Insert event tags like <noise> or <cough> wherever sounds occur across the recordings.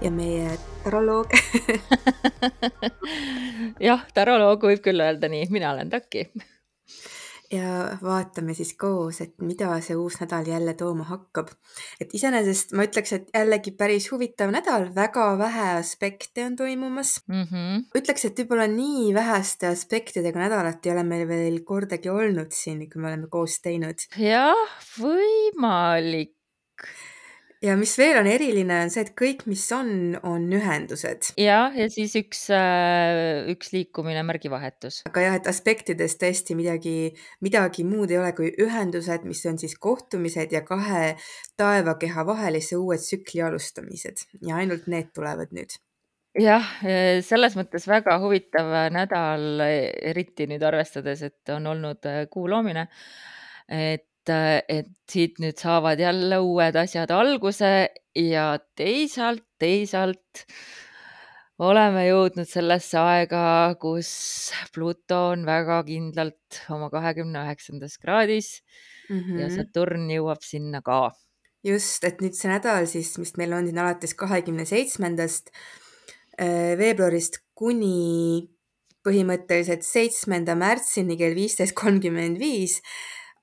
Ja meie taroloog <laughs> jah, taroloog võib küll öelda nii, mina olen Taki. ja vaatame siis koos, et mida see uus nädal jälle tooma hakkab. et iseenesest ma ütleks, et jällegi päris huvitav nädal, väga vähe aspekte on toimumas mm. -hmm. ütleks, et võib-olla nii väheste aspektidega nädalat ei ole meil veel kordagi olnud siin, kui me oleme koos teinud. jah, võimalik ja mis veel on eriline, on see, et kõik, mis on, on ühendused. jah, ja siis üks, äh, üks liikumine, märgivahetus. aga jah, et aspektides tõesti midagi, midagi muud ei ole kui ühendused, mis on siis kohtumised ja kahe taevakeha vahelise uue tsükli alustamised ja ainult need tulevad nüüd jah, selles mõttes väga huvitav nädal, eriti nüüd arvestades, et on olnud äh, kuu loomine. et et, et siit nüüd saavad jälle uued asjad alguse ja teisalt, teisalt oleme jõudnud sellesse aega, kus Pluto on väga kindlalt oma kahekümne üheksandas kraadis mm -hmm. ja mhm. Saturn jõuab sinna ka. just, et nüüd see nädal siis, mis meil on siin alates kahekümne seitsmendast äh, veebruarist kuni põhimõtteliselt seitsmenda märtsini kell viisteist kolmkümmend viis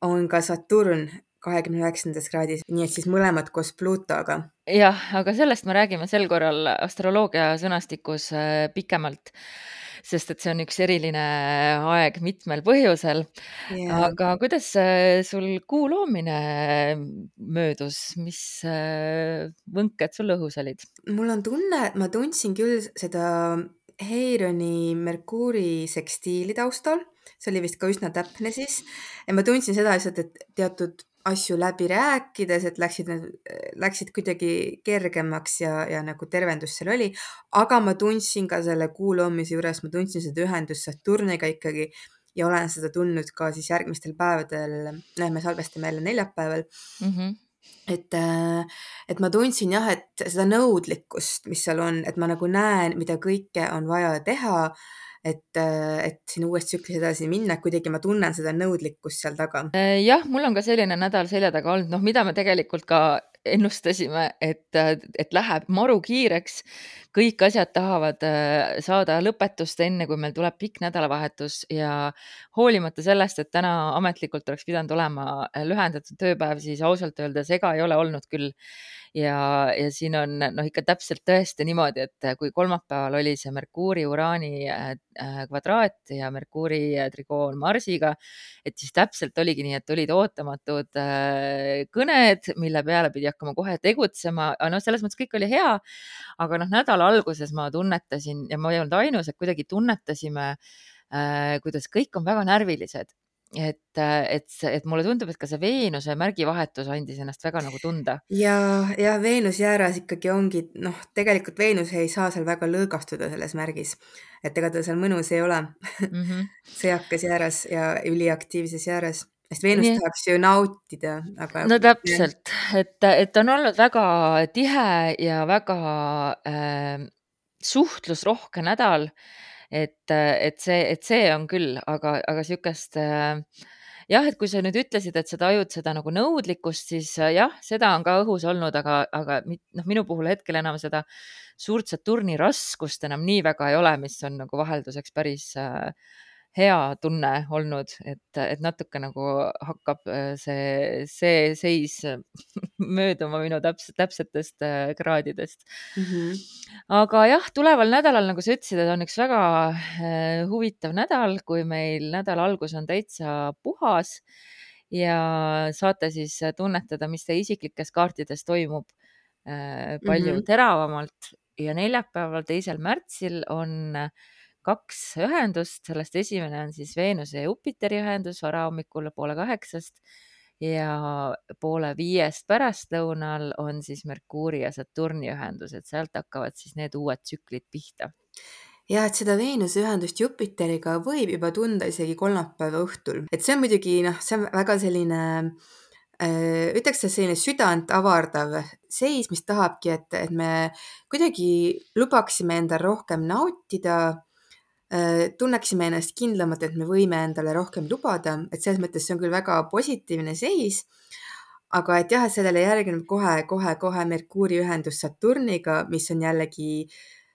on ka Saturn kahekümne üheksandas kraadis, nii et siis mõlemad koos Pluutoga. jah, aga sellest me räägime sel korral astroloogia sõnastikus äh, pikemalt, sest et see on üks eriline aeg mitmel põhjusel yeah.. aga kuidas äh, sul kuu loomine möödus, mis äh, võnked sul õhus olid? mul on tunne, et ma tundsin küll seda Heironi Merkuuri sekstiili taustal see oli vist ka üsna täpne siis. ja ma tundsin seda lihtsalt, et teatud asju läbi rääkides, et läksid, läksid kuidagi kergemaks ja, ja nagu tervendus seal oli. aga ma tundsin ka selle kuu loomise juures, ma tundsin seda ühendust Saturniga ikkagi ja olen seda tundnud ka siis järgmistel päevadel. noh, me salvestame jälle neljapäeval mm. -hmm et, et ma tundsin jah, et seda nõudlikkust, mis seal on, et ma nagu näen, mida kõike on vaja teha et, et siin uues tsüklis edasi minna, kuidagi ma tunnen seda nõudlikkust seal taga. Äh, jah, mul on ka selline nädal selja taga olnud, noh, mida me tegelikult ka ennustasime, et, et läheb maru kiireks. Kõik asjad tahavad äh, saada lõpetust, enne kui meil tuleb pikk nädalavahetus ja hoolimata sellest, et täna ametlikult oleks pidanud olema lühendatud tööpäev, siis ausalt öeldes ega ei ole olnud küll ja, ja siin on noh, ikka täpselt tõesti niimoodi, et kui kolmapäeval oli see Merkuuri, Uraani äh, äh, kvadraat ja Merkuuri äh, trigoon Marsiga, et siis täpselt oligi nii, et olid ootamatud kõned, mille peale pidi hakkama kohe tegutsema. noh, selles mõttes kõik oli hea, aga noh, nädala alguses ma tunnetasin ja ma ei olnud ainus, et kuidagi tunnetasime, kuidas kõik on väga närvilised et, et, et mulle tundub, et ka see Veenuse märgivahetus andis ennast väga nagu tunda. ja, ja Veenus jääras ikkagi ongi noh, tegelikult Veenus ei saa seal väga lõõgastuda selles märgis, et ega ta seal mõnus ei ole mm. -hmm. <laughs> sõjakas jääras ja üliaktiivses jääras, sest Veenus Nii. tahaks ju nautida, aga. no täpselt, et, et on olnud väga tihe ja väga äh, suhtlusrohke nädal et, et see, et see on küll, aga, aga sihukest äh, jah, et kui sa nüüd ütlesid, et sa tajud seda nagu nõudlikkust, siis äh, jah, seda on ka õhus olnud, aga, aga noh, minu puhul hetkel enam seda suurt Saturni raskust enam nii väga ei ole, mis on nagu vahelduseks päris äh, hea tunne olnud, et, et natuke nagu hakkab äh, see, see seis <laughs> mööduma minu täpselt, täpsetest äh, kraadidest mm. -hmm. aga jah, tuleval nädalal, nagu sa ütlesid, on üks väga äh, huvitav nädal, kui meil nädala algus on täitsa puhas ja saate siis tunnetada, mis teie isiklikes kaartides toimub palju mm -hmm. teravamalt ja neljapäeval, teisel märtsil on äh, kaks ühendust, sellest esimene on siis Veenuse ja Jupiteri ühendus varahommikul poole kaheksast ja poole viiest pärastlõunal on siis Merkuuri ja Saturni ühendus, et sealt hakkavad siis need uued tsüklid pihta. ja et seda Veenuse ühendust Jupiteriga võib juba tunda isegi kolmapäeva õhtul, et see on muidugi noh, see on väga selline äh, ütleks, et selline südant avardav seis, mis tahabki, et, et me kuidagi lubaksime endal rohkem nautida tunneksime ennast kindlamalt, et me võime endale rohkem lubada, et selles mõttes see on küll väga positiivne seis. aga et jah, et sellele järgneb kohe-kohe-kohe Merkuuri ühendus Saturniga, mis on jällegi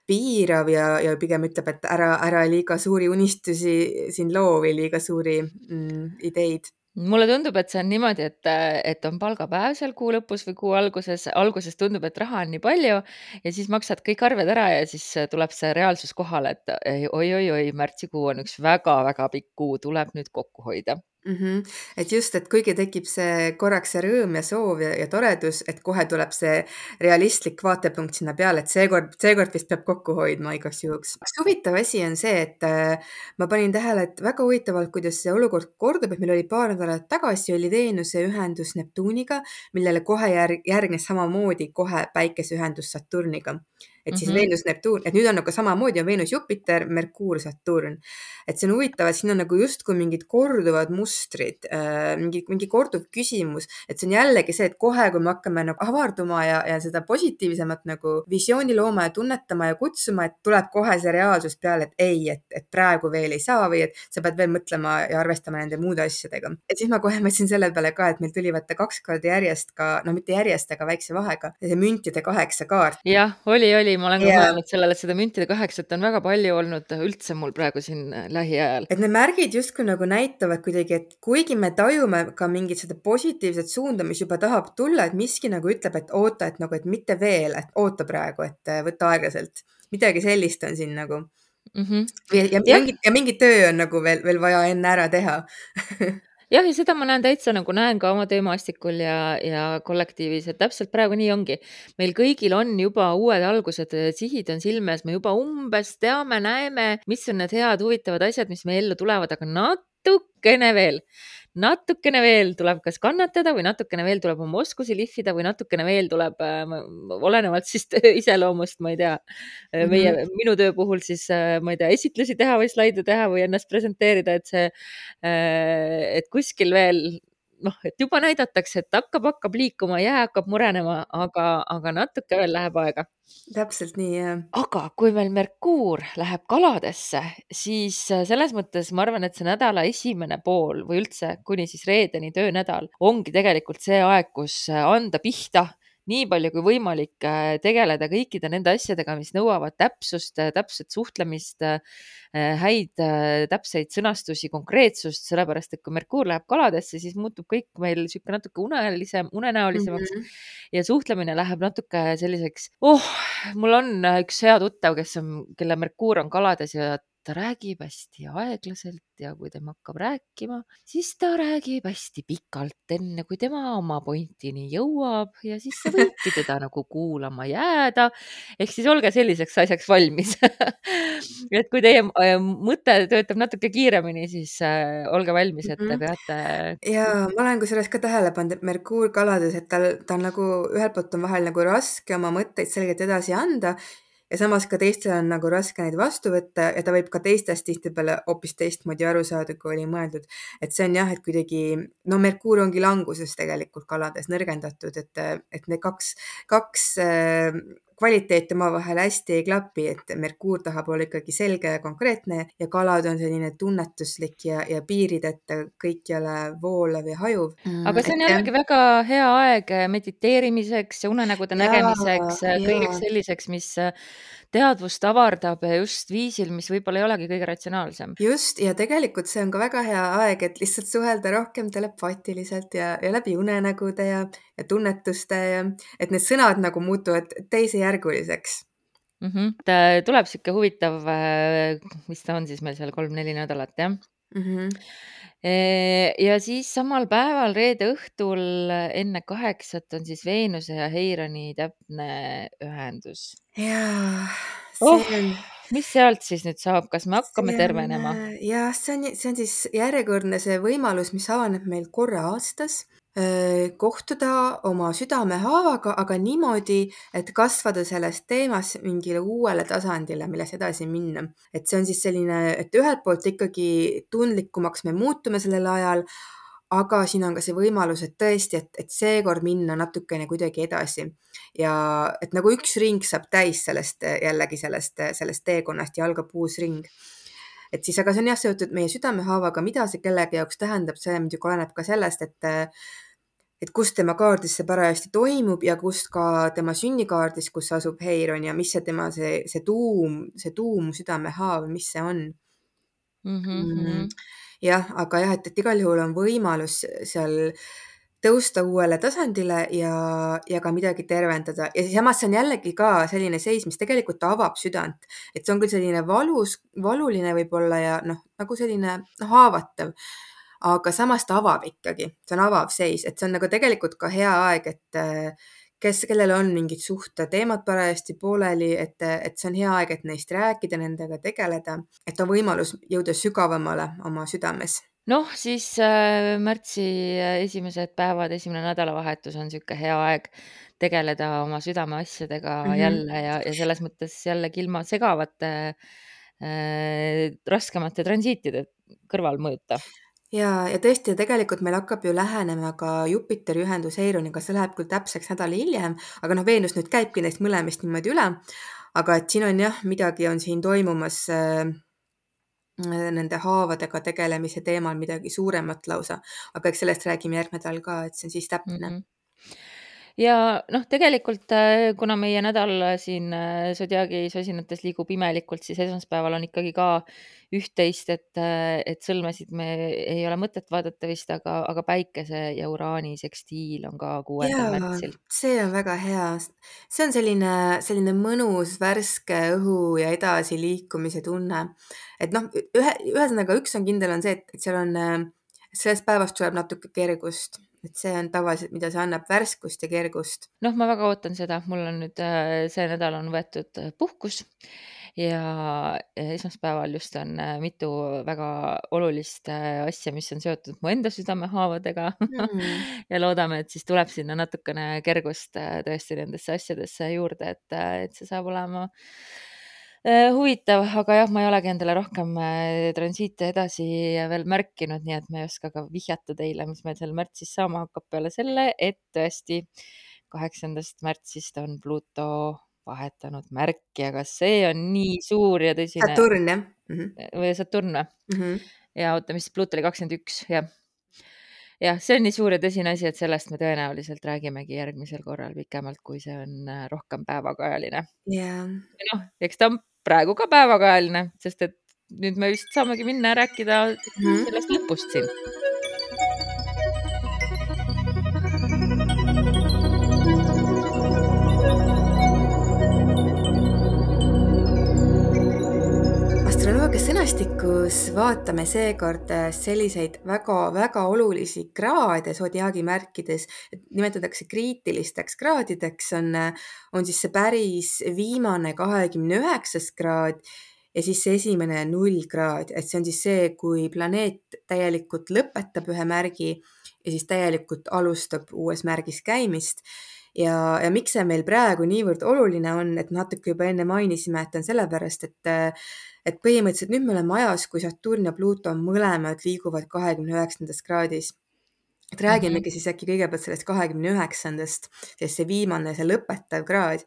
piirav ja, ja pigem ütleb, et ära, ära liiga suuri unistusi siin loo või liiga suuri mm, ideid mulle tundub, et see on niimoodi, et, et on palgapäev seal kuu lõpus või kuu alguses, alguses tundub, et raha on nii palju ja siis maksad kõik arved ära ja siis tuleb see reaalsus kohale, et oi-oi-oi, märtsikuu on üks väga-väga pikk kuu, tuleb nüüd kokku hoida -hmm. et just, et kuigi tekib see korraks see rõõm ja soov ja, ja toredus, et kohe tuleb see realistlik vaatepunkt sinna peale, et seekord, seekord vist peab kokku hoidma igaks juhuks. üks huvitav asi on see, et äh, ma panin tähele, et väga huvitavalt, kuidas see olukord kordub, et meil oli paar nädalat tagasi oli Veenuse ühendus Neptuuniga, millele kohe järg, järgnes samamoodi kohe päikeseühendus Saturniga et siis mm -hmm. Veenus, Neptuun, et nüüd on nagu samamoodi on Veenus, Jupiter, Merkuur, Saturn. et see on huvitav, et siin on nagu justkui mingid korduvad mustrid äh,, mingi, mingi korduv küsimus, et see on jällegi see, et kohe, kui me hakkame nagu avarduma ja, ja seda positiivsemat nagu visiooni looma ja tunnetama ja kutsuma, et tuleb kohe see reaalsus peale, et ei, et, et praegu veel ei saa või et sa pead veel mõtlema ja arvestama nende muude asjadega. et siis ma kohe mõtlesin selle peale ka, et meil tuli vaata kaks korda järjest ka, no mitte järjest, aga väikse vahega, see müntide kaheksa kaart. jah, oli, oli oli, ma olen ka yeah. mõelnud sellele, et seda müntide kaheksat on väga palju olnud üldse mul praegu siin äh, lähiajal. et need märgid justkui nagu näitavad kuidagi, et kuigi me tajume ka mingit seda positiivset suunda, mis juba tahab tulla, et miski nagu ütleb, et oota, et nagu, et mitte veel, et oota praegu, et äh, võta aeglaselt. midagi sellist on siin nagu mm. -hmm. ja, ja, ja mingi, ja mingi töö on nagu veel, veel vaja enne ära teha <laughs> jah, ja seda ma näen täitsa nagu näen ka oma töömaastikul ja, ja kollektiivis, et täpselt praegu nii ongi. meil kõigil on juba uued algused, sihid on silme ees, me juba umbes teame, näeme, mis on need head, huvitavad asjad, mis meie ellu tulevad, aga natukene veel natukene veel tuleb kas kannatada või natukene veel tuleb oma oskusi lihvida või natukene veel tuleb äh,, olenevalt siis iseloomust, ma ei tea mm, -hmm. meie, mhm. minu töö puhul siis äh, ma ei tea, esitlusi teha või slaide teha või ennast presenteerida, et see äh,, et kuskil veel noh, et juba näidatakse, et hakkab, hakkab liikuma, jää hakkab murenema, aga, aga natuke veel läheb aega. täpselt nii, jah. aga kui meil Merkuur läheb kaladesse, siis äh, selles mõttes ma arvan, et see nädala esimene pool või üldse kuni siis reedeni töönädal ongi tegelikult see aeg, kus äh, anda pihta nii palju kui võimalik äh, tegeleda kõikide nende asjadega, mis nõuavad täpsust, äh, täpset suhtlemist, äh, häid täpseid sõnastusi, konkreetsust, sellepärast et kui Merkuur läheb kaladesse, siis muutub kõik meil niisugune natuke unelisem, unenäolisemaks mm -hmm. ja suhtlemine läheb natuke selliseks, oh, mul on üks hea tuttav, kes on, kelle Merkuur on kalades ja ta räägib hästi aeglaselt ja kui tema hakkab rääkima, siis ta räägib hästi pikalt, enne kui tema oma pointini jõuab ja siis sa võidki <laughs> teda nagu kuulama jääda. ehk siis olge selliseks asjaks valmis <laughs> et kui teie äh, mõte töötab natuke kiiremini, siis äh, olge valmis, et te mhm. peate. ja ma olen kusjuures ka tähele pannud, et Merkuur kalades, et tal, ta on nagu ühelt poolt on vahel nagu raske oma mõtteid selgelt edasi anda ja samas ka teistel on nagu raske neid vastu võtta ja ta võib ka teistest tihtipeale hoopis teistmoodi aru saada, kui oli mõeldud. et see on jah, et kuidagi, no Merkuur ongi languses tegelikult kalades nõrgendatud, et, et need kaks, kaks kvaliteet omavahel hästi ei klapi, et Merkuur tahab olla ikkagi selge ja konkreetne ja kalad on selline tunnetuslik ja, ja piirideta kõikjale voolav ja hajuv mm,. aga see on jällegi väga hea aeg mediteerimiseks ja unenägude nägemiseks, kõigeks selliseks, mis teadvust avardab just viisil, mis võib-olla ei olegi kõige ratsionaalsem. just, ja tegelikult see on ka väga hea aeg, et lihtsalt suhelda rohkem telepaatiliselt ja, ja läbi unenägude ja, ja tunnetuste ja et need sõnad nagu muutuvad teisejärguliseks mm. -hmm. ta tuleb sihuke huvitav, äh, mis ta on siis meil seal kolm-neli nädalat, jah mm. -hmm ja siis samal päeval, reede õhtul enne kaheksat on siis Veenuse ja Heironi täpne ühendus jaa, oh, see on mis sealt siis nüüd saab, kas me hakkame tervenema? Äh, jah, see on, see on siis järjekordne see võimalus, mis avaneb meil korra aastas äh, kohtuda oma südamehaavaga, aga niimoodi, et kasvada sellest teemast mingile uuele tasandile, milles edasi minna. et see on siis selline, et ühelt poolt ikkagi tundlikumaks me muutume sellel ajal, aga siin on ka see võimalus, et tõesti, et, et seekord minna natukene kuidagi edasi ja et nagu üks ring saab täis sellest jällegi sellest, sellest teekonnast ja algab uus ring. Et siis, aga see on jah seotud meie südamehaavaga, mida see kellegi jaoks tähendab, see muidugi oleneb ka sellest, et et kus tema kaardis see parajasti toimub ja kus ka tema sünnikaardis, kus asub Heiron ja mis see tema see, see tuum, see tuum südamehaav, mis see on mm. -hmm. mm,. jah, aga jah, et, et igal juhul on võimalus seal tõusta uuele tasandile ja, ja ka midagi tervendada. Ja samas see on jällegi ka selline seis, mis tegelikult avab südant, et see on küll selline valus, valuline võib-olla ja noh, nagu selline noh, haavatav, aga samas ta avab ikkagi, see on avav seis, et see on nagu tegelikult ka hea aeg, et kes, kellel on mingid suhteteemad parajasti pooleli, et, et see on hea aeg, et neist rääkida, nendega tegeleda, et on võimalus jõuda sügavamale oma südames noh, siis äh, märtsi esimesed päevad, esimene nädalavahetus on niisugune hea aeg tegeleda oma südameasjadega mm -hmm. jälle ja, ja selles mõttes jällegi ilma segavate äh, raskemate transiitide kõrvalmõjuta ja, ja tõesti, tegelikult meil hakkab ju lähenema ka Jupiteri ühendus Eironiga, see läheb küll täpseks nädal hiljem, aga noh, Veenus nüüd käibki neist mõlemist niimoodi üle. aga et siin on jah, midagi on siin toimumas äh, nende haavadega tegelemise teemal midagi suuremat lausa, aga eks sellest räägime järgmine nädal ka, et see on siis täpne mm. -hmm ja noh, tegelikult äh, kuna meie nädal siin äh, Zodiaagi sosinates liigub imelikult, siis esmaspäeval on ikkagi ka üht-teist, et, et sõlmesid me ei ole mõtet vaadata vist, aga, aga päikese ja uraani sekstiil on ka kuuendal märtsil. see on väga hea, see on selline, selline mõnus värske õhu ja edasiliikumise tunne. et noh, ühe, ühesõnaga üks on kindel, on see, et, seal on, sellest päevast tuleb natuke kergust et see on tavaliselt, mida see annab, värskust ja kergust. noh, ma väga ootan seda, mul on nüüd see nädal on võetud puhkus ja esmaspäeval just on äh, mitu väga olulist asja, mis on seotud mu enda südamehaavadega mm. <laughs> ja loodame, et siis tuleb sinna natukene kergust tõesti nendesse asjadesse juurde, et, et see saab olema Äh, huvitav, aga jah, ma ei olegi endale rohkem äh, transiite edasi veel märkinud, nii et ma ei oska ka vihjata teile, mis meil seal märtsis saama hakkab peale selle, et tõesti kaheksandast märtsist on Pluto vahetanud märki, aga see on nii suur ja tõsine. Saturn jah mm -hmm.? või Saturn või mm? -hmm. ja oota, mis Pluto oli kakskümmend üks, jah jah, see on nii suur ja tõsine asi, et sellest me tõenäoliselt räägimegi järgmisel korral pikemalt, kui see on äh, rohkem päevakajaline yeah.. noh, eks ta on praegu ka päevakajaline, sest et nüüd me vist saamegi minna rääkida mm -hmm. sellest lõpust siin astroloogia sõnastikus vaatame seekord selliseid väga-väga olulisi kraade sodiaagi märkides, nimetatakse kriitilisteks kraadideks, on, on siis see päris viimane kahekümne üheksas kraad ja siis see esimene nullkraad, et see on siis see, kui planeet täielikult lõpetab ühe märgi ja siis täielikult alustab uues märgis käimist. Ja, ja miks see meil praegu niivõrd oluline on, et natuke juba enne mainisime, et on sellepärast, et et põhimõtteliselt nüüd me oleme ajas, kui Saturn ja Pluuto mõlemad liiguvad kahekümne üheksandas kraadis. et räägimegi mm -hmm. siis äkki kõigepealt sellest kahekümne üheksandast, sest see viimane, see lõpetav kraad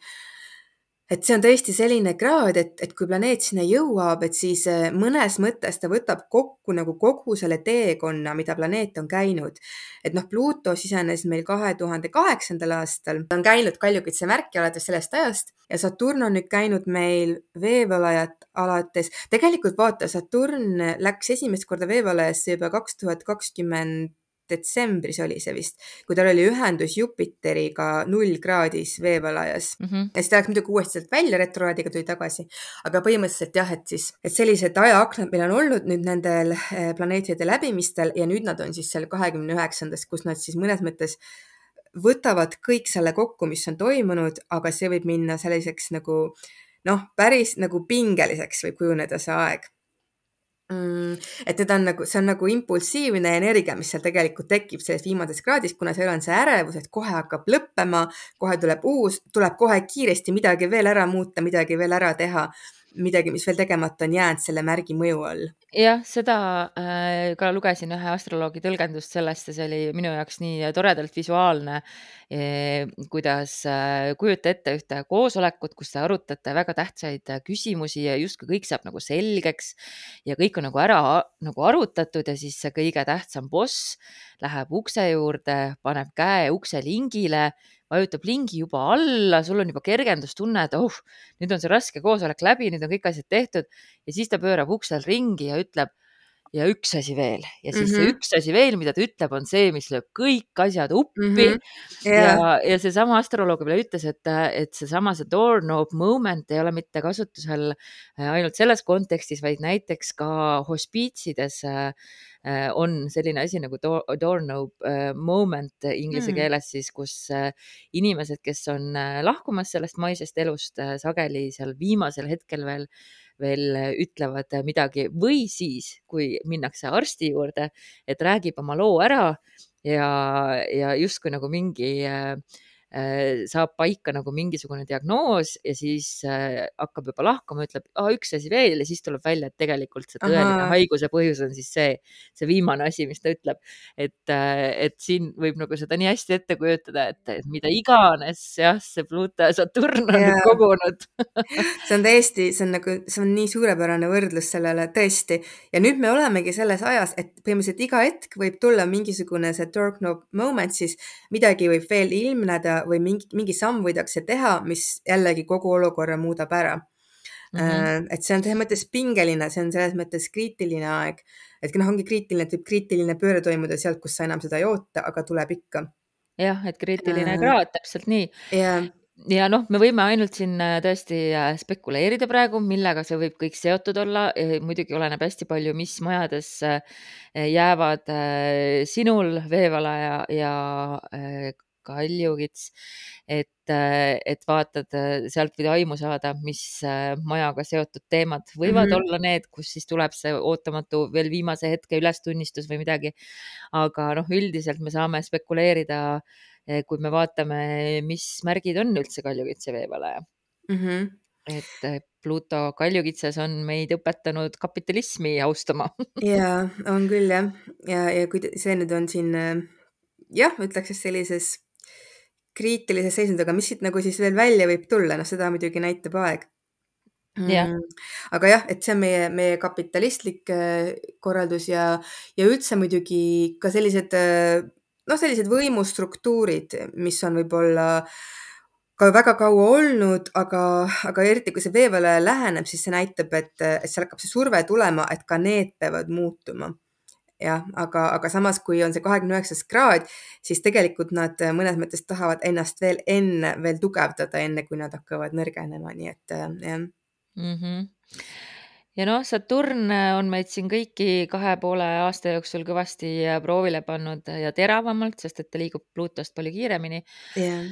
et see on tõesti selline kraad, et, et kui planeet sinna jõuab, et siis äh, mõnes mõttes ta võtab kokku nagu kogu selle teekonna, mida planeet on käinud. et noh, Pluto sisenes meil kahe tuhande kaheksandal aastal, ta on käinud Kaljukitse märki alates sellest ajast ja Saturn on nüüd käinud meil veevalajat alates, tegelikult vaata, Saturn läks esimest korda veevalajasse juba kaks tuhat kakskümmend detsembris oli see vist, kui tal oli ühendus Jupiteriga nullkraadis veevalajas mm. -hmm. ja siis ta läks muidugi uuesti sealt välja, retrokraadiga tuli tagasi. aga põhimõtteliselt jah, et siis, et sellised ajaaknad meil on olnud nüüd nendel eh, planeetide läbimistel ja nüüd nad on siis seal kahekümne üheksandas, kus nad siis mõnes mõttes võtavad kõik selle kokku, mis on toimunud, aga see võib minna selliseks nagu noh, päris nagu pingeliseks võib kujuneda see aeg Mm, et teda on nagu, see on nagu impulsiivne energia, mis seal tegelikult tekib selles viimases kraadis, kuna seal on see ärevus, et kohe hakkab lõppema, kohe tuleb uus, tuleb kohe kiiresti midagi veel ära muuta, midagi veel ära teha, midagi, mis veel tegemata on jäänud selle märgi mõju all. jah, seda äh, ka lugesin ühe astroloogi tõlgendust sellest ja see oli minu jaoks nii toredalt visuaalne, kuidas kujuta ette ühte koosolekut, kus te arutate väga tähtsaid küsimusi ja justkui kõik saab nagu selgeks ja kõik on nagu ära nagu arutatud ja siis see kõige tähtsam boss läheb ukse juurde, paneb käe ukse lingile vajutab lingi juba alla, sul on juba kergendustunne, et oh, nüüd on see raske koosolek läbi, nüüd on kõik asjad tehtud ja siis ta pöörab uksel ringi ja ütleb ja üks asi veel ja siis mm -hmm. see Mhm. üks asi veel, mida ta ütleb, on see, mis lööb kõik asjad uppi Mhm. ja, Jaa. ja seesama astroloog veel ütles, et, et seesama see doorknob moment ei ole mitte kasutusel äh, ainult selles kontekstis, vaid näiteks ka hospiitsides äh, äh, on selline asi nagu door, doorknob äh, moment inglise Mm. keeles siis, kus äh, inimesed, kes on äh, lahkumas sellest maisest elust, äh, sageli seal viimasel hetkel veel veel ütlevad midagi. Või siis, kui minnakse arsti juurde, et räägib oma loo ära ja, ja justkui nagu mingi äh, äh, saab paika nagu mingisugune diagnoos ja siis äh, hakkab juba lahkama, ütleb üks asi veel ja siis tuleb välja, et tegelikult see tõeline Ahaa. haiguse põhjus on siis see, see viimane asi, mis ta ütleb. et, et siin võib nagu seda nii hästi ette kujutada, et, mida iganes jah, see Pluto ja Saturn on Jaa. kogunud see on täiesti, see on nagu, see on nii suurepärane võrdlus sellele, tõesti. ja nüüd me olemegi selles ajas, et põhimõtteliselt iga hetk võib tulla mingisugune see doorknob moment, siis midagi võib veel ilmneda või mingi, mingi samm võidakse teha, mis jällegi kogu olukorra muudab ära. mm. -hmm. et see on selles mõttes pingeline, see on selles mõttes kriitiline aeg, et noh, ongi kriitiline, et võib kriitiline pööre toimuda sealt, kus sa enam seda ei oota, aga tuleb ikka. jah, et kriitiline Äh, kraad, täpselt nii jah, ja noh, me võime ainult siin äh, tõesti äh, spekuleerida praegu, millega see võib kõik seotud olla. muidugi oleneb hästi palju, mis majades jäävad sinul veevala ja, ja äh, kaljukits, et, et vaatad, sealt võid aimu saada, mis majaga seotud teemad võivad mm. -hmm. olla need, kus siis tuleb see ootamatu veel viimase hetke ülestunnistus või midagi. aga noh, üldiselt me saame spekuleerida, kui me vaatame, mis märgid on üldse kaljukitse veevalaja. Mhm. et Pluto kaljukitses on meid õpetanud kapitalismi austama jaa, <laughs> on küll jah. ja, ja kui see nüüd on siin äh, jah, ütleks, et sellises kriitilises seisundis, aga mis siit nagu siis veel välja võib tulla, noh, seda muidugi näitab aeg jah, mm.. aga jah, et see on meie, meie kapitalistlik äh, korraldus ja, ja üldse muidugi ka sellised äh, noh, sellised võimustruktuurid, mis on võib-olla ka väga kaua olnud, aga, aga eriti kui see veevalaja läheneb, siis see näitab, et, et seal hakkab see surve tulema, et ka need peavad muutuma jah, aga, aga samas, kui on see kahekümne üheksas kraad, siis tegelikult nad mõnes mõttes tahavad ennast veel enne veel tugevdada, enne kui nad hakkavad nõrgenema, nii et äh, jah mm. -hmm. ja noh, Saturn on meid siin kõiki kahe poole aasta jooksul kõvasti proovile pannud ja teravamalt, sest et ta liigub Pluutost palju kiiremini jah,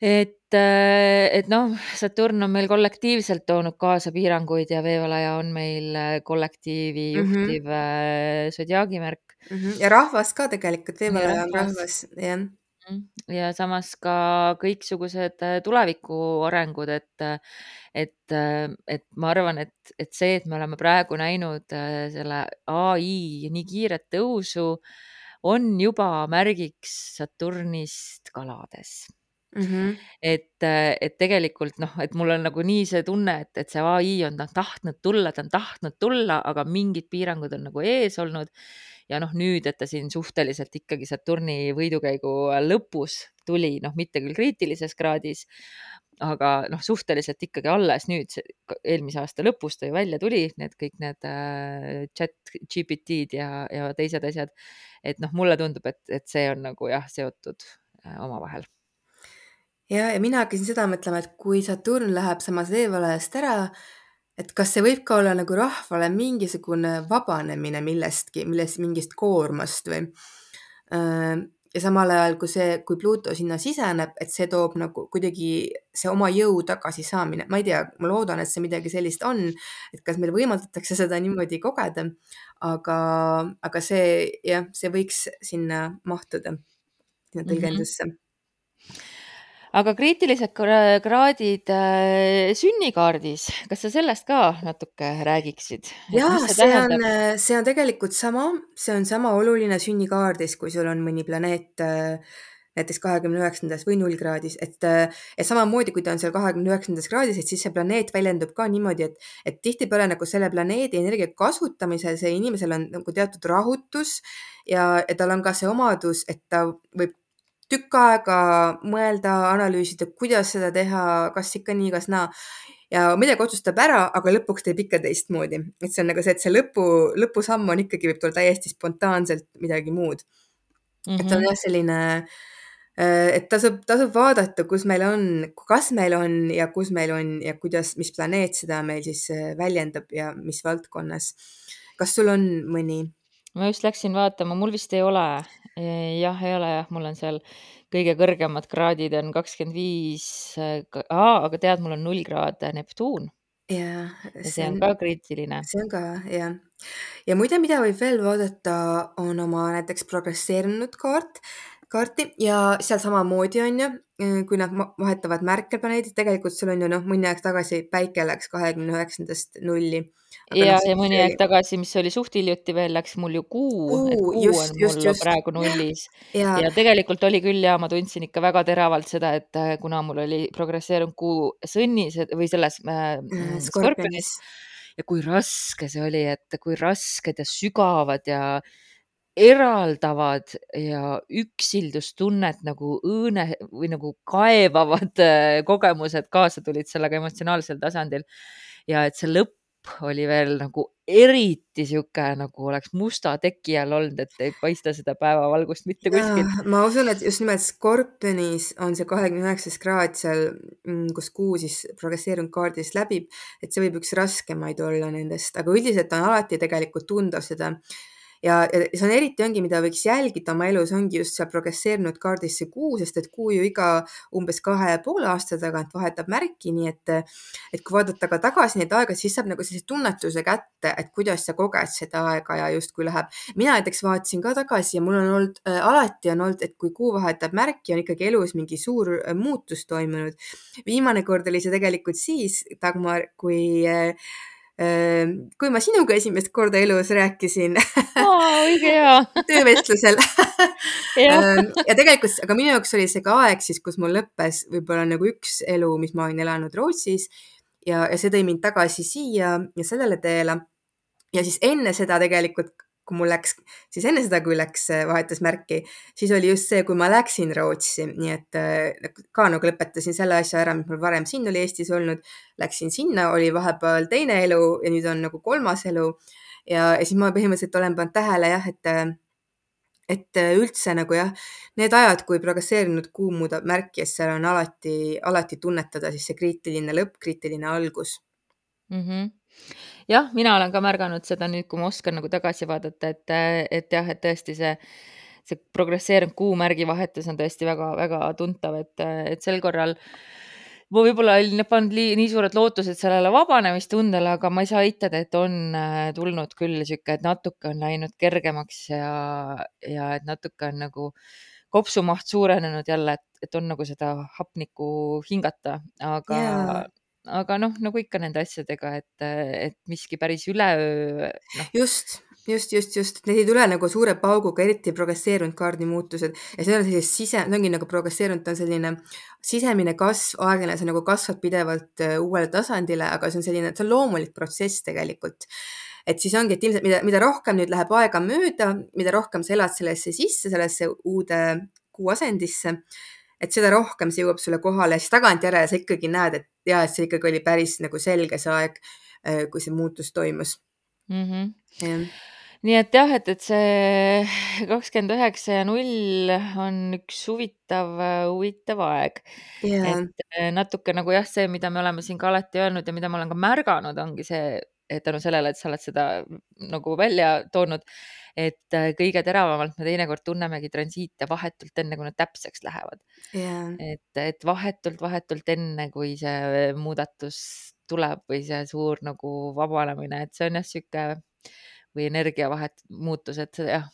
et, et noh, Saturn on meil kollektiivselt toonud kaasa piiranguid ja veevalaja on meil kollektiivi Mhm. juhtiv mm -hmm. sodiaagimärk Mhm. ja rahvas ka tegelikult, ja veevalaja on rahvas jah. ja samas ka kõiksugused tuleviku arengud, et, et, et ma arvan, et, et see, et me oleme praegu näinud äh, selle ai nii kiiret tõusu, on juba märgiks Saturnist kalades Mhm. et, et tegelikult noh, et mul on nagu nii see tunne, et, et see ai on ta tahtnud tulla, ta on tahtnud tulla, aga mingid piirangud on nagu ees olnud. ja noh, nüüd, et ta siin suhteliselt ikkagi Saturni võidukäigu lõpus tuli, noh, mitte küll kriitilises kraadis, aga noh, suhteliselt ikkagi alles nüüd, eelmise aasta lõpus ta ju välja tuli, need kõik need äh, chat GPT-d ja, ja teised asjad. et noh, mulle tundub, et, et see on nagu jah, seotud äh, omavahel ja, ja mina hakkasin seda mõtlema, et kui Saturn läheb samas veevalajast ära, et kas see võib ka olla nagu rahvale mingisugune vabanemine millestki, millest mingist koormast või. ja samal ajal, kui see, kui Pluto sinna siseneb, et see toob nagu kuidagi see oma jõu tagasisaamine, ma ei tea, ma loodan, et see midagi sellist on, et kas meil võimaldatakse seda niimoodi kogeda, aga, aga see jah, see võiks sinna mahtuda, sinna Mhm. tõlgendusse mm. -hmm aga kriitilised kra- kraadid äh, sünnikaardis, kas sa sellest ka natuke räägiksid? jaa, see on, see on tegelikult sama, see on sama oluline sünnikaardis, kui sul on mõni planeet äh, näiteks kahekümne üheksandas või null kraadis, et, et samamoodi, kui ta on seal kahekümne üheksandas kraadis, et siis see planeet väljendub ka niimoodi, et, et tihtipeale nagu selle planeedi energia kasutamisel see inimesel on nagu teatud rahutus ja, ja tal on ka see omadus, et ta võib tükk aega mõelda, analüüsida, kuidas seda teha, kas ikka nii, kas naa ja midagi otsustab ära, aga lõpuks teeb ikka teistmoodi, et see on nagu see, et see lõpu, lõpusamm on ikkagi, võib tulla täiesti spontaanselt midagi muud mm. -hmm. et on Mhm. jah, selline, et tasub, tasub vaadata, kus meil on, kas meil on ja kus meil on ja kuidas, mis planeet seda meil siis äh, väljendab ja mis valdkonnas. kas sul on mõni? ma just läksin vaatama, mul vist ei ole. Jah, ei ole jah, mul on seal kõige kõrgemad kraadid on kakskümmend viis, aga tead, mul on null kraad Neptuun ja see on ka kriitiline. see on ka jah. ja muide, mida võib veel vaadata, on oma näiteks progresseerunud kaart, kaarti ja seal samamoodi on ju, kui nad vahetavad märke planeedid, tegelikult sul on ju noh, mõni aeg tagasi päike läks kahekümne üheksandast nulli. Ja, ja mõni aeg tagasi, mis oli suht hiljuti veel, läks mul ju kuu, et kuu just, on just, mul just. praegu nullis ja, ja tegelikult oli küll ja ma tundsin ikka väga teravalt seda, et äh, kuna mul oli progresseerunud kuu sõnnis või selles äh, Skorpionis. skorpionis ja kui raske see oli, et kui rasked ja sügavad ja eraldavad ja üksildustunnet nagu õõne või nagu kaevavad äh, kogemused kaasa tulid sellega emotsionaalsel tasandil. ja et see lõpp oli veel nagu eriti sihuke, nagu oleks musta teki all olnud, et ei paista seda päevavalgust mitte kuskil. ma usun, et just nimelt Skorpionis on see kahekümne üheksas kraad seal, mm, kus kuu siis progresseerunud kaardis läbib, et see võib üks raskemaid olla nendest, aga üldiselt on alati tegelikult tunda seda ja, ja see on eriti ongi, mida võiks jälgida oma elus, ongi just seal progresseerunud kaardis see kuu, sest et kuu ju iga umbes kahe poole aasta tagant vahetab märki, nii et, et kui vaadata ka tagasi neid aegasid, siis saab nagu sellise tunnetuse kätte, et kuidas sa koged seda aega ja justkui läheb. mina näiteks vaatasin ka tagasi ja mul on olnud äh,, alati on olnud, et kui kuu vahetab märki, on ikkagi elus mingi suur äh, muutus toimunud. viimane kord oli see tegelikult siis, Dagmar, kui äh, kui ma sinuga esimest korda elus rääkisin hea <laughs> töövestlusel <laughs> ja tegelikult, aga minu jaoks oli see ka aeg siis, kus mul lõppes võib-olla nagu üks elu, mis ma olin elanud Rootsis ja, ja see tõi mind tagasi siia ja sellele teele. ja siis enne seda tegelikult, kui mul läks, siis enne seda, kui läks, vahetas märki, siis oli just see, kui ma läksin Rootsi, nii et ka nagu lõpetasin selle asja ära, mis mul varem siin oli Eestis olnud. Läksin sinna, oli vahepeal teine elu ja nüüd on nagu kolmas elu. ja, ja siis ma põhimõtteliselt olen pannud tähele jah, et, et üldse nagu jah, need ajad, kui progresseerunud kuu muudab märki, et seal on alati, alati tunnetada siis see kriitiline lõpp, kriitiline algus mm. -hmm jah, mina olen ka märganud seda nüüd, kui ma oskan nagu tagasi vaadata, et, et jah, et tõesti see, see progresseerunud kuumärgi vahetus on tõesti väga-väga tuntav, et, et sel korral ma võib-olla olin pannud nii, nii suured lootused sellele vabanemistundele, aga ma ei saa eitada, et on tulnud küll sihuke, et natuke on läinud kergemaks ja, ja et natuke on nagu kopsumaht suurenenud jälle, et, et on nagu seda hapnikku hingata, aga yeah aga noh, nagu ikka nende asjadega, et, et miski päris üleöö no.. just, just, just, just, need ei tule nagu suure pauguga, eriti progresseerunud kaardi muutused. Ja see on selline sise, see ongi nagu progresseerunud, ta on selline sisemine kasv, aeglane, sa nagu kasvad pidevalt uuele tasandile, aga see on selline, see on loomulik protsess tegelikult. Et siis ongi, et ilmselt mida, mida rohkem nüüd läheb aega mööda, mida rohkem sa elad sellesse sisse, sellesse uude kuuasendisse, et seda rohkem see jõuab sulle kohale, siis tagantjärele sa ikkagi näed, et ja, et see ikkagi oli päris nagu selge see aeg, kui see muutus toimus mm. -hmm. Ja. nii et jah, et, et see kakskümmend üheksa ja null on üks huvitav, huvitav aeg yeah.. et natuke nagu jah, see, mida me oleme siin ka alati öelnud ja mida ma olen ka märganud, ongi see, et tänu sellele, et sa oled seda nagu välja toonud, et kõige teravamalt me teinekord tunnemegi transiite vahetult enne, kui nad täpseks lähevad yeah.. et, et vahetult, vahetult enne, kui see muudatus tuleb või see suur nagu vabanemine, et see on jah, sihuke või energiavahet muutus, et jah,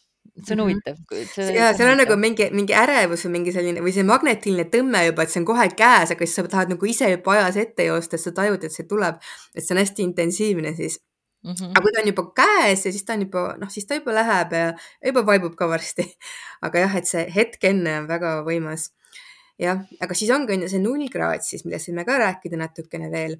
see on huvitav mm. -hmm. ja seal on nagu mingi, mingi ärevus või mingi selline või see magnetiline tõmme juba, et see on kohe käes, aga siis sa tahad nagu ise juba ajas ette joosta, sa tajud, et see tuleb, et see on hästi intensiivne siis Mhm. aga kui ta on juba käes ja siis ta on juba, noh, siis ta juba läheb ja juba vaibub ka varsti. <laughs> aga jah, et see hetk enne on väga võimas. jah, aga siis ongi on ju see null kraad siis, millest võime ka rääkida natukene veel.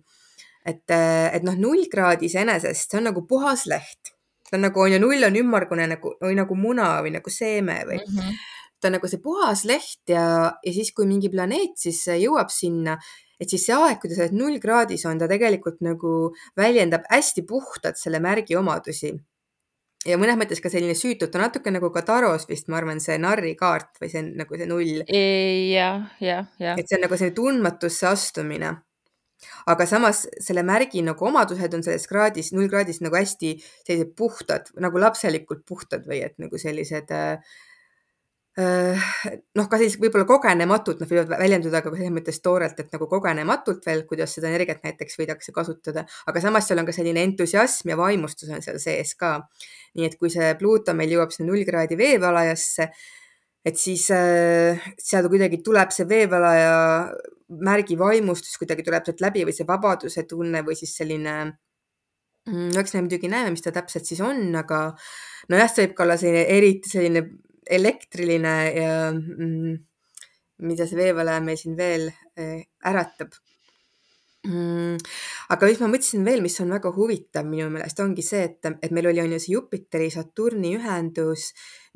et, et noh, null kraad iseenesest, see on nagu puhas leht. ta on nagu on ju null on ümmargune nagu, või nagu muna või nagu seeme või mm. -hmm ta on nagu see puhas leht ja, ja siis, kui mingi planeet siis jõuab sinna, et siis see aeg, kui ta selles null kraadis on, ta tegelikult nagu väljendab hästi puhtalt selle märgi omadusi. ja mõnes mõttes ka selline süütult, ta natuke nagu ka taros vist, ma arvan, see narrikaart või see nagu see null. jah, jah, jah. et see on nagu selline tundmatusse astumine aga samas selle märgi nagu omadused on selles kraadis, null kraadis nagu hästi sellised puhtad, nagu lapselikult puhtad või et nagu sellised äh, noh, ka siis võib-olla kogenematult, nad võivad väljenduda ka selles mõttes toorelt, et nagu kogenematult veel, kuidas seda energiat näiteks võidakse kasutada, aga samas seal on ka selline entusiasm ja vaimustus on seal sees ka. nii et kui see Pluuto meil jõuab sinna null kraadi veevalajasse, et siis äh, seal kuidagi tuleb see veevalaja märgi vaimustus kuidagi tuleb sealt läbi või see vabaduse tunne või siis selline mm,, eks me muidugi näeme, mis ta täpselt siis on, aga nojah, see võib ka olla selline eriti selline elektriline ja mm, mida see veevalaja meil siin veel eh, äratab mm,. aga mis ma mõtlesin veel, mis on väga huvitav minu meelest, ongi see, et, et meil oli on ju see Jupiteri, Saturni ühendus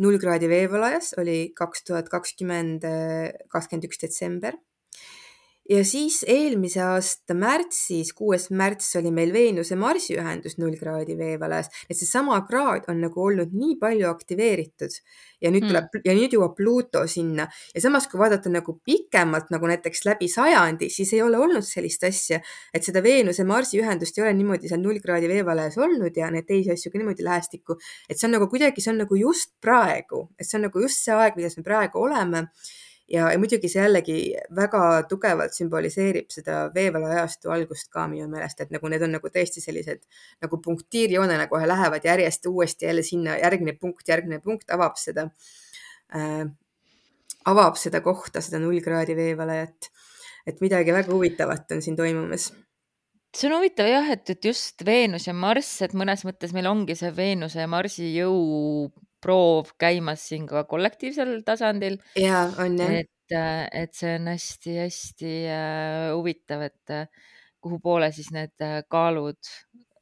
null kraadi veevalajas oli kaks tuhat kakskümmend, kakskümmend üks detsember ja siis eelmise aasta märtsis, kuues märts oli meil Veenuse Marsi ühendus null kraadi veevalajas, et seesama kraad on nagu olnud nii palju aktiveeritud. Ja nüüd tuleb mm. ja nüüd jõuab Pluto sinna. Ja samas, kui vaadata nagu pikemalt nagu näiteks läbi sajandi, siis ei ole olnud sellist asja, et seda Veenuse Marsi ühendust ei ole niimoodi seal null kraadi veevalajas olnud ja neid teisi asju ka niimoodi lähestikku, et see on nagu kuidagi, see on nagu just praegu, et see on nagu just see aeg, milles me praegu oleme ja, ja muidugi see jällegi väga tugevalt sümboliseerib seda veevalla ajastu algust ka minu meelest, et nagu need on nagu tõesti sellised nagu punktiirjoonena kohe lähevad järjest uuesti jälle sinna järgmine punkt, järgmine punkt avab seda äh,, avab seda kohta, seda null kraadi veevalajat. et midagi väga huvitavat on siin toimumas see on huvitav jah, et, et just Veenus ja Marss, et mõnes mõttes meil ongi see Veenuse ja Marsi jõu proov käimas siin ka kollektiivsel tasandil. ja on jah. et, äh, et see on hästi-hästi äh, huvitav, et äh, kuhu poole siis need kaalud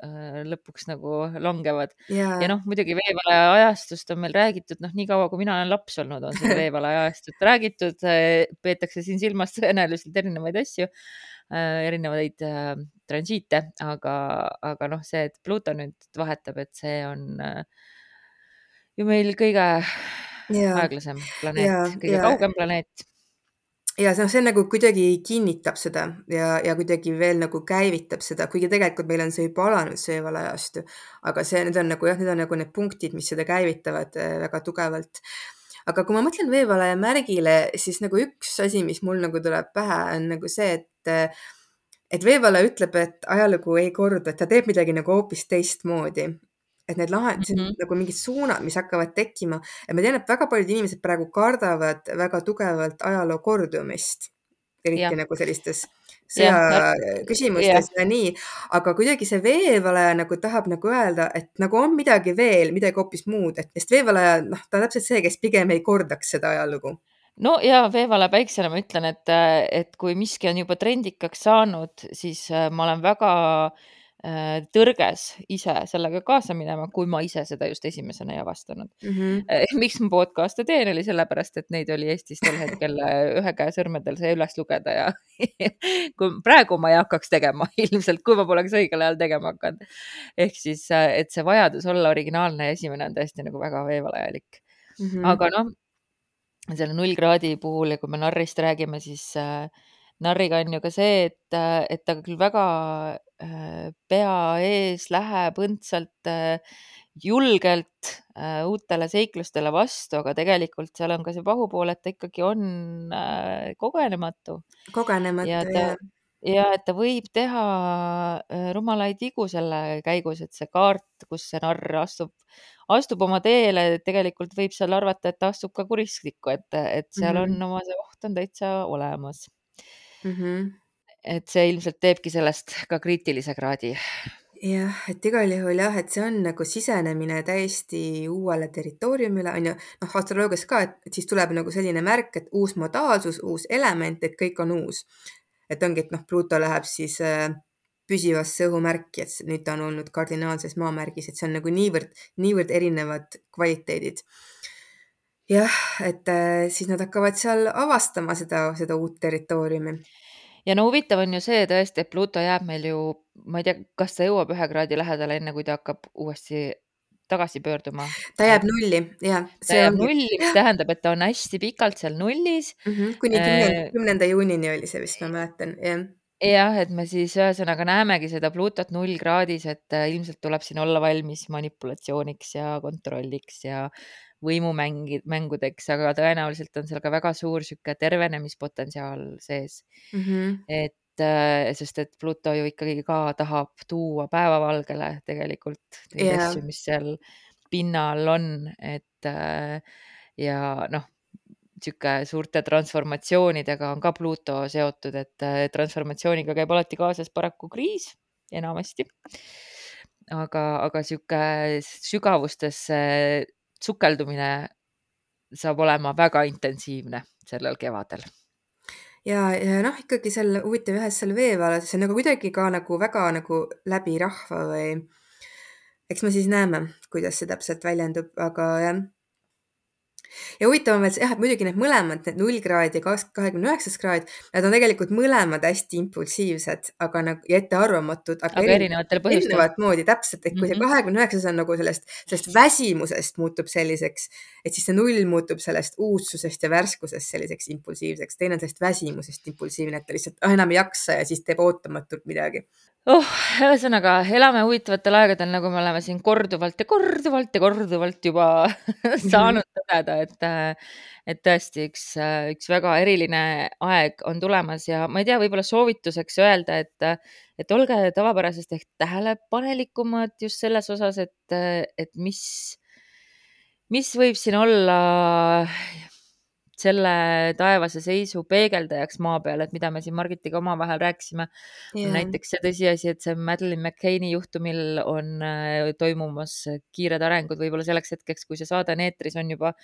lõpuks nagu langevad. ja, ja noh, muidugi veevalaja ajastust on meil räägitud, noh, nii kaua kui mina olen laps olnud, on seda <laughs> veevalaja ajastut räägitud, peetakse siin silmas tõenäoliselt erinevaid asju, erinevaid transiite, aga, aga noh, see, et Pluto nüüd vahetab, et see on äh, ju meil kõige ja, aeglasem planeet, kõige ja, kaugem planeet. ja noh, see nagu kuidagi kinnitab seda ja, ja kuidagi veel nagu käivitab seda, kuigi tegelikult meil on see juba alanud, see valajastu, aga see, need on nagu jah, need on nagu need punktid, mis seda käivitavad äh, väga tugevalt. Aga kui ma mõtlen veevalaja märgile, siis nagu üks asi, mis mul nagu tuleb pähe, on nagu see, et et veevalaja ütleb, et ajalugu ei kordu, et ta teeb midagi nagu hoopis teistmoodi et need lahendused mm -hmm. nagu mingid suunad, mis hakkavad tekkima ja ma tean, et väga paljud inimesed praegu kardavad väga tugevalt ajaloo kordumist, eriti ja. nagu sellistes sõjaküsimustes ja. ja nii, aga kuidagi see veevalaja nagu tahab nagu öelda, et nagu on midagi veel, midagi hoopis muud, et sest veevalaja, noh, ta on täpselt see, kes pigem ei kordaks seda ajalugu no ja veevale päiksele ma ütlen, et, et kui miski on juba trendikaks saanud, siis äh, ma olen väga Äh, tõrges ise sellega kaasa minema, kui ma ise seda just esimesena ei avastanud mm. -hmm. <laughs> miks ma podcast'e teen, oli sellepärast, et neid oli Eestis tol hetkel äh, ühe käe sõrmedel see üles lugeda ja <laughs> kui praegu ma ei hakkaks tegema <laughs> ilmselt, kui ma poleks õigel ajal tegema hakanud. ehk siis, et see vajadus olla originaalne ja esimene on tõesti nagu väga veevalajalik mm. -hmm. aga noh, selle null kraadi puhul ja kui me narrist räägime, siis äh, narriga on ju ka see, et, et ta küll väga äh, pea ees läheb õndsalt äh, julgelt äh, uutele seiklustele vastu, aga tegelikult seal on ka see pahupool, et ta ikkagi on kogenematu. kogenematu, jah ja et ta võib teha rumalaid vigu selle käigus, et see kaart, kus see narr astub, astub oma teele, tegelikult võib seal arvata, et ta astub ka kuristikku, et, et seal mm -hmm. on oma see oht on täitsa olemas mm. -hmm. et see ilmselt teebki sellest ka kriitilise kraadi. jah, et igal juhul jah, et see on nagu sisenemine täiesti uuele territooriumile, on ju. noh, astroloogias ka, et siis tuleb nagu selline märk, et uus modaalsus, uus element, et kõik on uus. et ongi, et noh, Pluto läheb siis äh, püsivasse õhumärki, et nüüd ta on olnud kardinaalses maamärgis, et see on nagu niivõrd, niivõrd erinevad kvaliteedid. Jah, et äh, siis nad hakkavad seal avastama seda, seda uut territooriumi ja no huvitav on ju see tõesti, et Pluto jääb meil ju, ma ei tea, kas ta jõuab ühe kraadi lähedale, enne kui ta hakkab uuesti tagasi pöörduma. ta jääb nulli, jah. ta jääb ongi... nulli, mis tähendab, et ta on hästi pikalt seal nullis mm. -hmm, kuni äh, kümnenda juunini oli see vist, ma mäletan, jah jah, et me siis ühesõnaga näemegi seda Pluutot nullkraadis, et äh, ilmselt tuleb siin olla valmis manipulatsiooniks ja kontrolliks ja võimumängi, mängudeks, aga tõenäoliselt on seal ka väga suur sihuke tervenemispotentsiaal sees mm. -hmm. et äh, sest, et Pluto ju ikkagi ka tahab tuua päevavalgele tegelikult neid yeah. asju, mis seal pinna all on, et äh, ja noh, sihuke suurte transformatsioonidega on ka Pluto seotud, et äh, transformatsiooniga käib alati kaasas paraku kriis enamasti. aga, aga sihuke sügavustesse sukeldumine saab olema väga intensiivne sellel kevadel. ja, ja noh, ikkagi seal huvitav jah, et seal veevallas, see on nagu kuidagi ka nagu väga nagu läbi rahva või eks me siis näeme, kuidas see täpselt väljendub, aga jah ja huvitav on veel see jah, et muidugi need mõlemad, need null kraad ja kahekümne üheksas kraad, nad on tegelikult mõlemad hästi impulsiivsed, aga nagu ja ettearvamatud, aga, aga erinevatel põhjustel. erinevat moodi täpselt, et kui see mhm. kahekümne üheksas on nagu sellest, sellest väsimusest muutub selliseks, et siis see null muutub sellest uudsusest ja värskusest selliseks impulsiivseks, teine on sellest väsimusest impulsiivne, et ta lihtsalt oh, enam ei jaksa ja siis teeb ootamatult midagi oh, ühesõnaga elame huvitavatel aegadel, nagu me oleme siin korduvalt ja korduvalt ja korduvalt juba <laughs> saanud tõdeda, et, et tõesti üks, üks väga eriline aeg on tulemas ja ma ei tea, võib-olla soovituseks öelda, et, et olge tavapärasest ehk tähelepanelikumad just selles osas, et, et mis, mis võib siin olla selle taevase seisu peegeldajaks maa peal, et mida me siin Margitiga omavahel rääkisime yeah., on näiteks see tõsiasi, et see Madeleine McCain'i juhtumil on äh, toimumas kiired arengud, võib-olla selleks hetkeks, kui see saade on eetris, on juba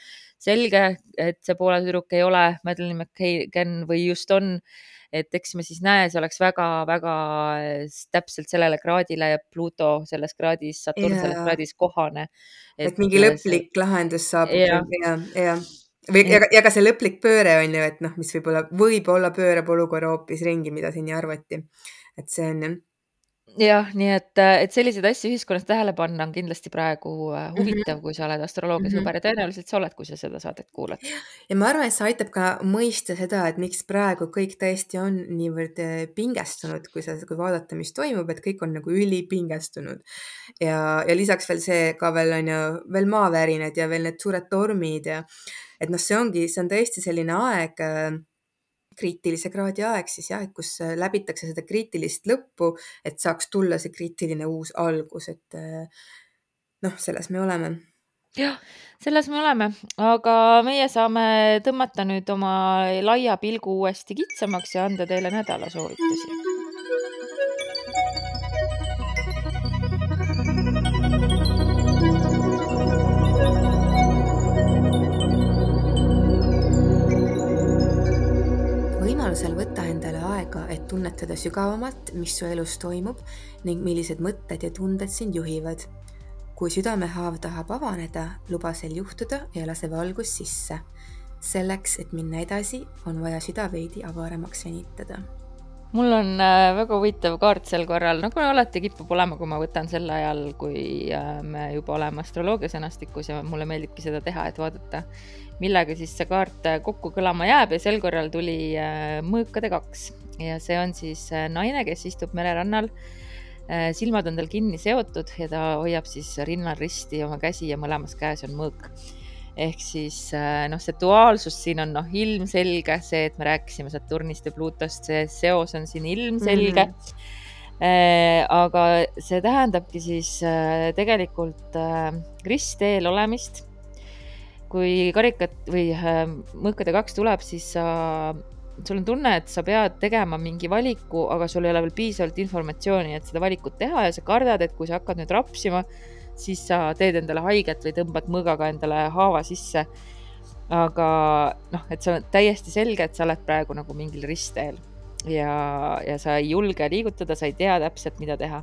selge, et see Poola tüdruk ei ole Madeleine McCain või just on et eks me siis näe, see oleks väga-väga täpselt sellele kraadile ja Pluto selles kraadis, Saturn yeah. selles kraadis kohane. et mingi lõplik see... lahendus saabub ja, ja, ja või ja, ja ka see lõplik pööre on ju, et noh, mis võib-olla, võib-olla pöörab olukorra hoopis ringi, mida siin arvati. et see on jah nii et, et selliseid asju ühiskonnas tähele panna on kindlasti praegu äh, mhm. huvitav mm, -hmm. kui sa oled astroloogia sõber mm -hmm. ja tõenäoliselt sa oled, kui sa seda saadet kuulad. ja ma arvan, et see aitab ka mõista seda, et miks praegu kõik tõesti on niivõrd äh, pingestunud, kui sa, kui vaadata, mis toimub, et kõik on nagu ülipingestunud. ja, ja lisaks veel see ka veel on ju veel maavärinad ja veel need suured tormid ja et noh, see ongi, see on tõesti selline aeg äh, kriitilise kraadi aeg siis jah, et kus äh, läbitakse seda kriitilist lõppu, et saaks tulla see kriitiline uus algus, et äh, noh, selles me oleme. jah, selles me oleme, aga meie saame tõmmata nüüd oma laia pilgu uuesti kitsamaks ja anda teile nädalasoovitusi võimalusel tunnetada sügavamalt, mis su elus toimub ning millised mõtted ja tunded sind juhivad. kui südamehaav tahab avaneda, luba sel juhtuda ja lase valgus sisse. selleks, et minna edasi, on vaja süda veidi avaramaks venitada mul on äh, väga huvitav kaart sel korral, nagu alati kipub olema, kui ma võtan sel ajal, kui äh, me juba oleme astroloogia sõnastikus ja mulle meeldibki seda teha, et vaadata, millega siis see kaart äh, kokku kõlama jääb. Ja sel korral tuli mõõkade kaks. Ja see on siis naine, kes istub mererannal. silmad on tal kinni seotud ja ta hoiab siis rinnal risti oma käsi ja mõlemas käes on mõõk ehk siis äh, noh, see duaalsus siin on noh, ilmselge, see, et me rääkisime Saturnist ja Pluutost, see seos on siin ilmselge mm. -hmm. aga see tähendabki siis äh, tegelikult ristteel olemist. kui karikat või mõõkade kaks tuleb, siis sa sul on tunne, et sa pead tegema mingi valiku, aga sul ei ole veel piisavalt informatsiooni, et seda valikut teha ja sa kardad, et kui sa hakkad nüüd rapsima, siis sa teed endale haiget või tõmbad mõõgaga endale haava sisse. aga noh, et see on täiesti selge, et sa oled praegu nagu mingil ristteel ja, ja sa ei julge liigutada, sa ei tea täpselt, mida teha.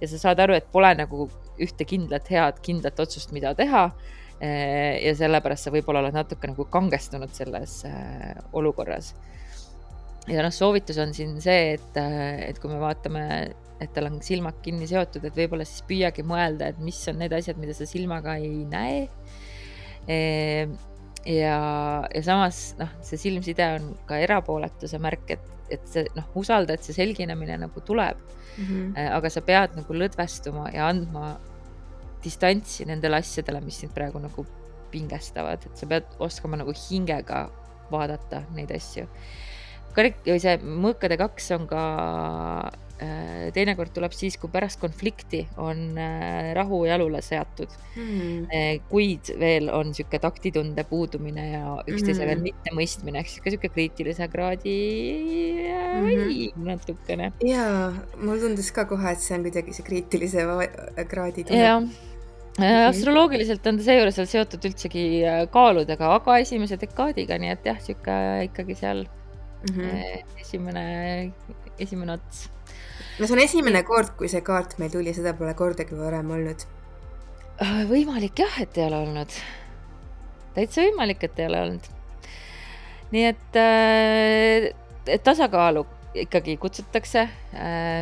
ja sa saad aru, et pole nagu ühte kindlat, head, kindlat otsust, mida teha Eh, ja sellepärast sa võib-olla oled natuke nagu kangestunud selles eh, olukorras. Ja noh, soovitus on siin see, et, eh, et kui me vaatame, et tal on silmad kinni seotud, et võib-olla siis püüagi mõelda, et mis on need asjad, mida sa silmaga ei näe. ja, ja samas noh, see silmside on ka erapooletuse märk, et, et see noh, usalda, et see selginemine nagu tuleb mm. -hmm. aga sa pead nagu lõdvestuma ja andma distantsi nendele asjadele, mis sind praegu nagu pingestavad, et sa pead oskama nagu hingega vaadata neid asju. Karik- või see mõõkade kaks on ka äh, teinekord tuleb siis, kui pärast konflikti on äh, rahu jalule seatud mm.. kuid veel on sihuke taktitunde puudumine ja üksteise mm. veel mittemõistmine ehk sihuke, sihuke kriitilise kraadi mm -hmm. natukene. ja mul tundus ka kohe, et see on kuidagi see kriitilise kraadi tunne Äh, astroloogiliselt on ta seejuures seal seotud üldsegi äh, kaaludega, aga esimese dekaadiga, nii et jah, sihuke ikkagi seal mm -hmm. esimene, esimene ots. no see on esimene kord, kui see kaart meil tuli, seda pole kordagi varem olnud. võimalik jah, et ei ole olnud. täitsa võimalik, et ei ole olnud. nii et, et tasakaalu ikkagi kutsutakse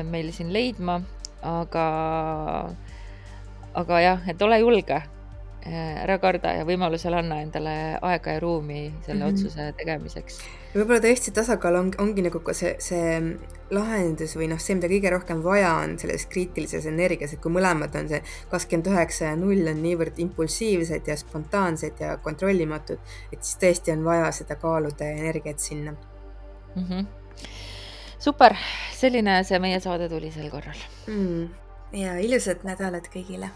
meil siin leidma, aga aga jah, et ole julge, ära karda ja võimalusel anna endale aega ja ruumi selle mm -hmm. otsuse tegemiseks. võib-olla tõesti tasakaal on, ongi nagu ka see, see lahendus või noh, see, mida kõige rohkem vaja on selles kriitilises energias, et kui mõlemad on see kakskümmend üheksa ja null on niivõrd impulsiivsed ja spontaansed ja kontrollimatud, et siis tõesti on vaja seda kaaluda ja energiat sinna mm. -hmm. super, selline see meie saade tuli sel korral mm ja ilusat nädalat kõigile